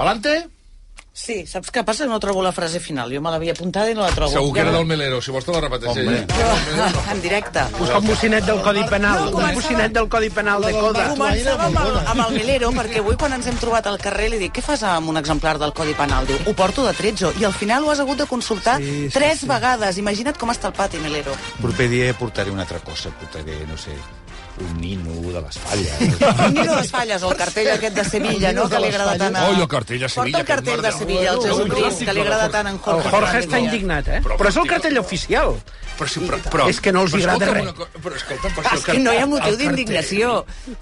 Palante? Sí, saps què passa? No trobo la frase final. Jo me l'havia apuntada i no la trobo. Segur que era no- del Melero, si vols te la repeteixo. Home. Jo, en directe. Busca un bocinet del Codi Penal. No, un bocinet del Codi Penal de Coda. Començava amb el, amb el Melero, perquè avui quan ens hem trobat al carrer li dic, què fas amb un exemplar del Codi Penal? Diu, ho porto de tretzo. I al final ho has hagut de consultar Sí, sí, tres sí. vegades. Imagina't com està el pati, Melero. Proper dia portaré una altra cosa, portaré, no sé, un nino de les falles. Un nino de les falles, o el cartell aquest de Sevilla, no?, que li agrada tant a... Oi, el cartell de Sevilla, Porta el cartell de Sevilla, el. Jesucrist, que li agrada tant a en El Jorge. Jorge està indignat, eh? Però, Però és el cartell oficial. Però, sí, però, però, És que no els agrada res. una Però escolta, però si és el que no hi ha motiu d'indignació.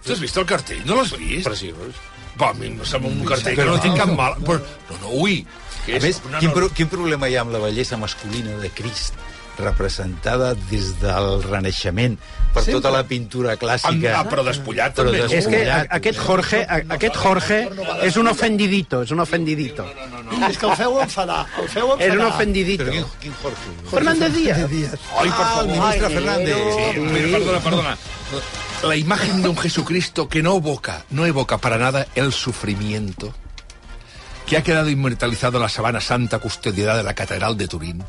Tu has vist el cartell? No l'has vist? Preciós. Va, a mi em sembla un cartell que no tinc cap mal... Però, no, no, ui. Que A és més, quin, quin problema hi ha amb la bellesa masculina de Crist representada des del Renaixement per tota la pintura clàssica. ah, però despullat Però també. despullat. És que aquest Jorge, a- aquest Jorge és un ofendidito, és un ofendidito. És que el feu enfadar, el feu enfadar. És un ofendidito. Però quin, quin Jorge? Fernández Díaz. Ai, per Ah, el favor. ministre Ay, Fernández. Sí, perdona, perdona. La imagen de un Jesucristo que no evoca, no evoca para nada el sufrimiento, que ha quedado inmortalizado en la sabana santa custodiada de la Catedral de Turín,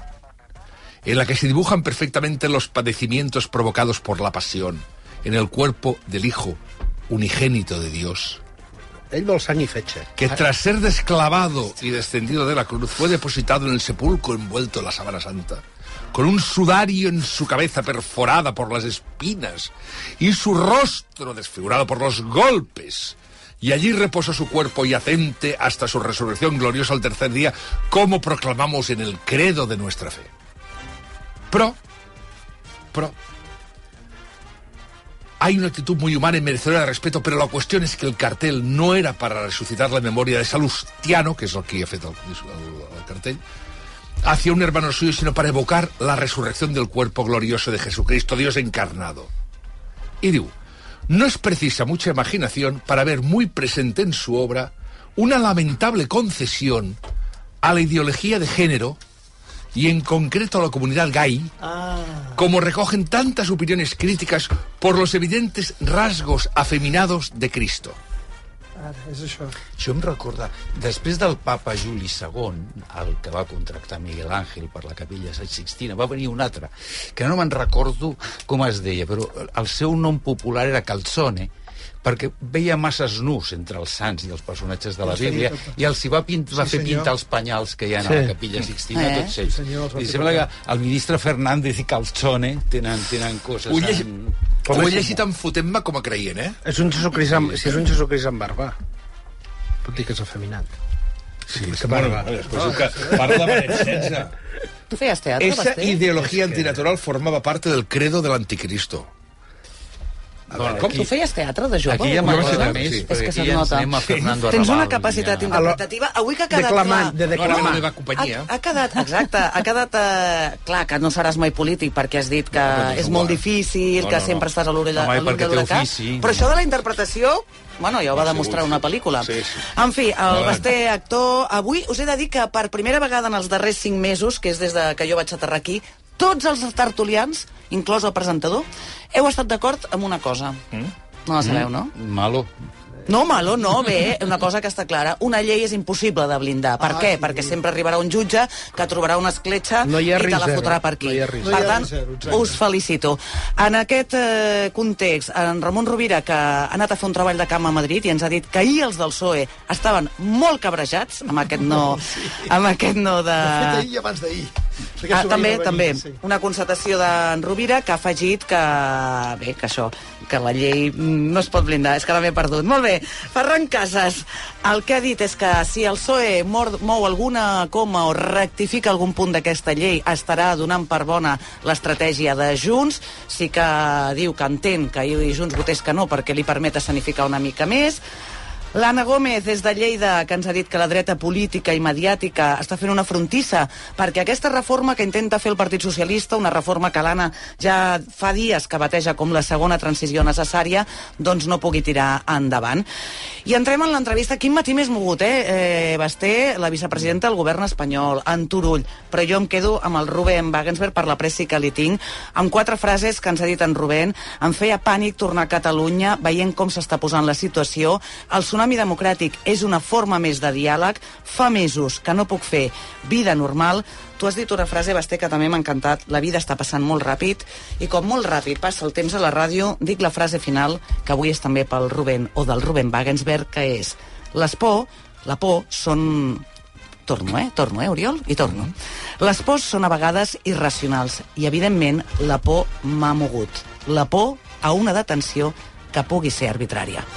en la que se dibujan perfectamente los padecimientos provocados por la pasión en el cuerpo del Hijo unigénito de Dios, Ell vol sang i fetge. que tras ser desclavado y descendido de la cruz fue depositado en el sepulcro envuelto en la sábana santa, con un sudario en su cabeza perforada por las espinas y su rostro desfigurado por los golpes. Y allí reposó su cuerpo yacente hasta su resurrección gloriosa al tercer día, como proclamamos en el credo de nuestra fe. Pro, pro, hay una actitud muy humana y merecedora de respeto, pero la cuestión es que el cartel no era para resucitar la memoria de Salustiano, que es lo que ha el, el cartel, hacia un hermano suyo, sino para evocar la resurrección del cuerpo glorioso de Jesucristo, Dios encarnado. Y digo, no es precisa mucha imaginación para ver muy presente en su obra una lamentable concesión a la ideología de género y en concreto a la comunidad gay, como recogen tantas opiniones críticas por los evidentes rasgos afeminados de Cristo. Ara, és això. Això em recorda, després del papa Juli II, el que va contractar Miguel Ángel per la capella Sant Sixtina, va venir un altre, que no me'n recordo com es deia, però el seu nom popular era Calzone, perquè veia masses nus entre els sants i els personatges de la Bíblia i els hi va, pint, va Sí, fer senyor. pintar els penyals que hi ha a Sí. la capella Sixtina, Eh? tots ells. senyor, va I sembla que el ministre Fernández i Calzone tenen, tenen coses... Ho he llegit, tan- ho he llegit en fotent-me com a creient, eh? És un Jesucrist amb, si és un Jesucrist amb barba, pot dir que és afeminat. Sí, que barba. después que parla de Beretsensa. Tu feies teatre, Esa Basté? ideología antinatural formaba parte del credo del anticristo. Com tu feies teatre de jove? Aquí ja m'agrada cosa? més, Sí. És que aquí se'n ja ens nota. anem a Fernando Tens una Arrabal, capacitat ja. interpretativa. Avui que ha quedat Declamant, clar... de No, ara declamar. la meva companyia. Ha, ha quedat, exacte, ha quedat eh, clar que no seràs mai polític perquè has dit que però és molt difícil, No, que no, no. sempre estàs a l'orella de l'huracà. Però això de la interpretació, bueno, ja ho va demostrar una pel·lícula. Sí, sí. En fi, el. Basté, actor, avui us he de dir que per primera vegada en els darrers cinc mesos, que és des de que jo vaig aterrar aquí, tots els tertulians, inclòs el presentador, heu estat d'acord amb una cosa. Mm? No la sabeu, no? Malo. No, malo, no, bé, una cosa que està clara. Una llei és impossible de blindar. Per Ah, què? sí. Perquè sempre arribarà un jutge que trobarà una escletxa No i te la fotrà per aquí. No hi ha risc No hi per ha tant, risc zero, us felicito. En aquest eh, context, en Ramon Rovira, que ha anat a fer un treball de camp a Madrid i ens ha dit que ahir els del PSOE estaven molt cabrejats amb aquest no, amb aquest no de... De fet, ahir i abans d'ahir. Ah, també, també. Sí. Una constatació d'en Rovira que ha afegit que, bé, que això, que la llei no es pot blindar, és que la m'he perdut. Molt bé, Ferran Casas, el que ha dit és que si el PSOE mor, mou alguna coma o rectifica algun punt d'aquesta llei, estarà donant per bona l'estratègia de Junts. Sí que diu que entén que ahir Junts votés que no perquè li permet escenificar una mica més. L'Anna Gómez, des de Lleida, que ens ha dit que la dreta política i mediàtica està fent una frontissa perquè aquesta reforma que intenta fer el Partit Socialista, una reforma que l'Anna ja fa dies que bateja com la segona transició necessària, doncs no pugui tirar endavant. I entrem en l'entrevista. Quin matí més mogut, eh? eh Basté, la vicepresidenta del govern espanyol, en Turull, però jo em quedo amb el Rubén Wagensberg per la pressi que li tinc, amb quatre frases que ens ha dit en Rubén. Em feia pànic tornar a Catalunya veient com s'està posant la situació. El tsunami democràtic és una forma més de diàleg. Fa mesos que no puc fer vida normal. Tu has dit una frase, Basté, que també m'ha encantat. La vida està passant molt ràpid i com molt ràpid passa el temps a la ràdio, dic la frase final, que avui és també pel Ruben o del Ruben Wagensberg, que és les por, la por són torno, eh? Torno, eh, Oriol? I torno. Les pors són a vegades irracionals i, evidentment, la por m'ha mogut. La por a una detenció que pugui ser arbitrària.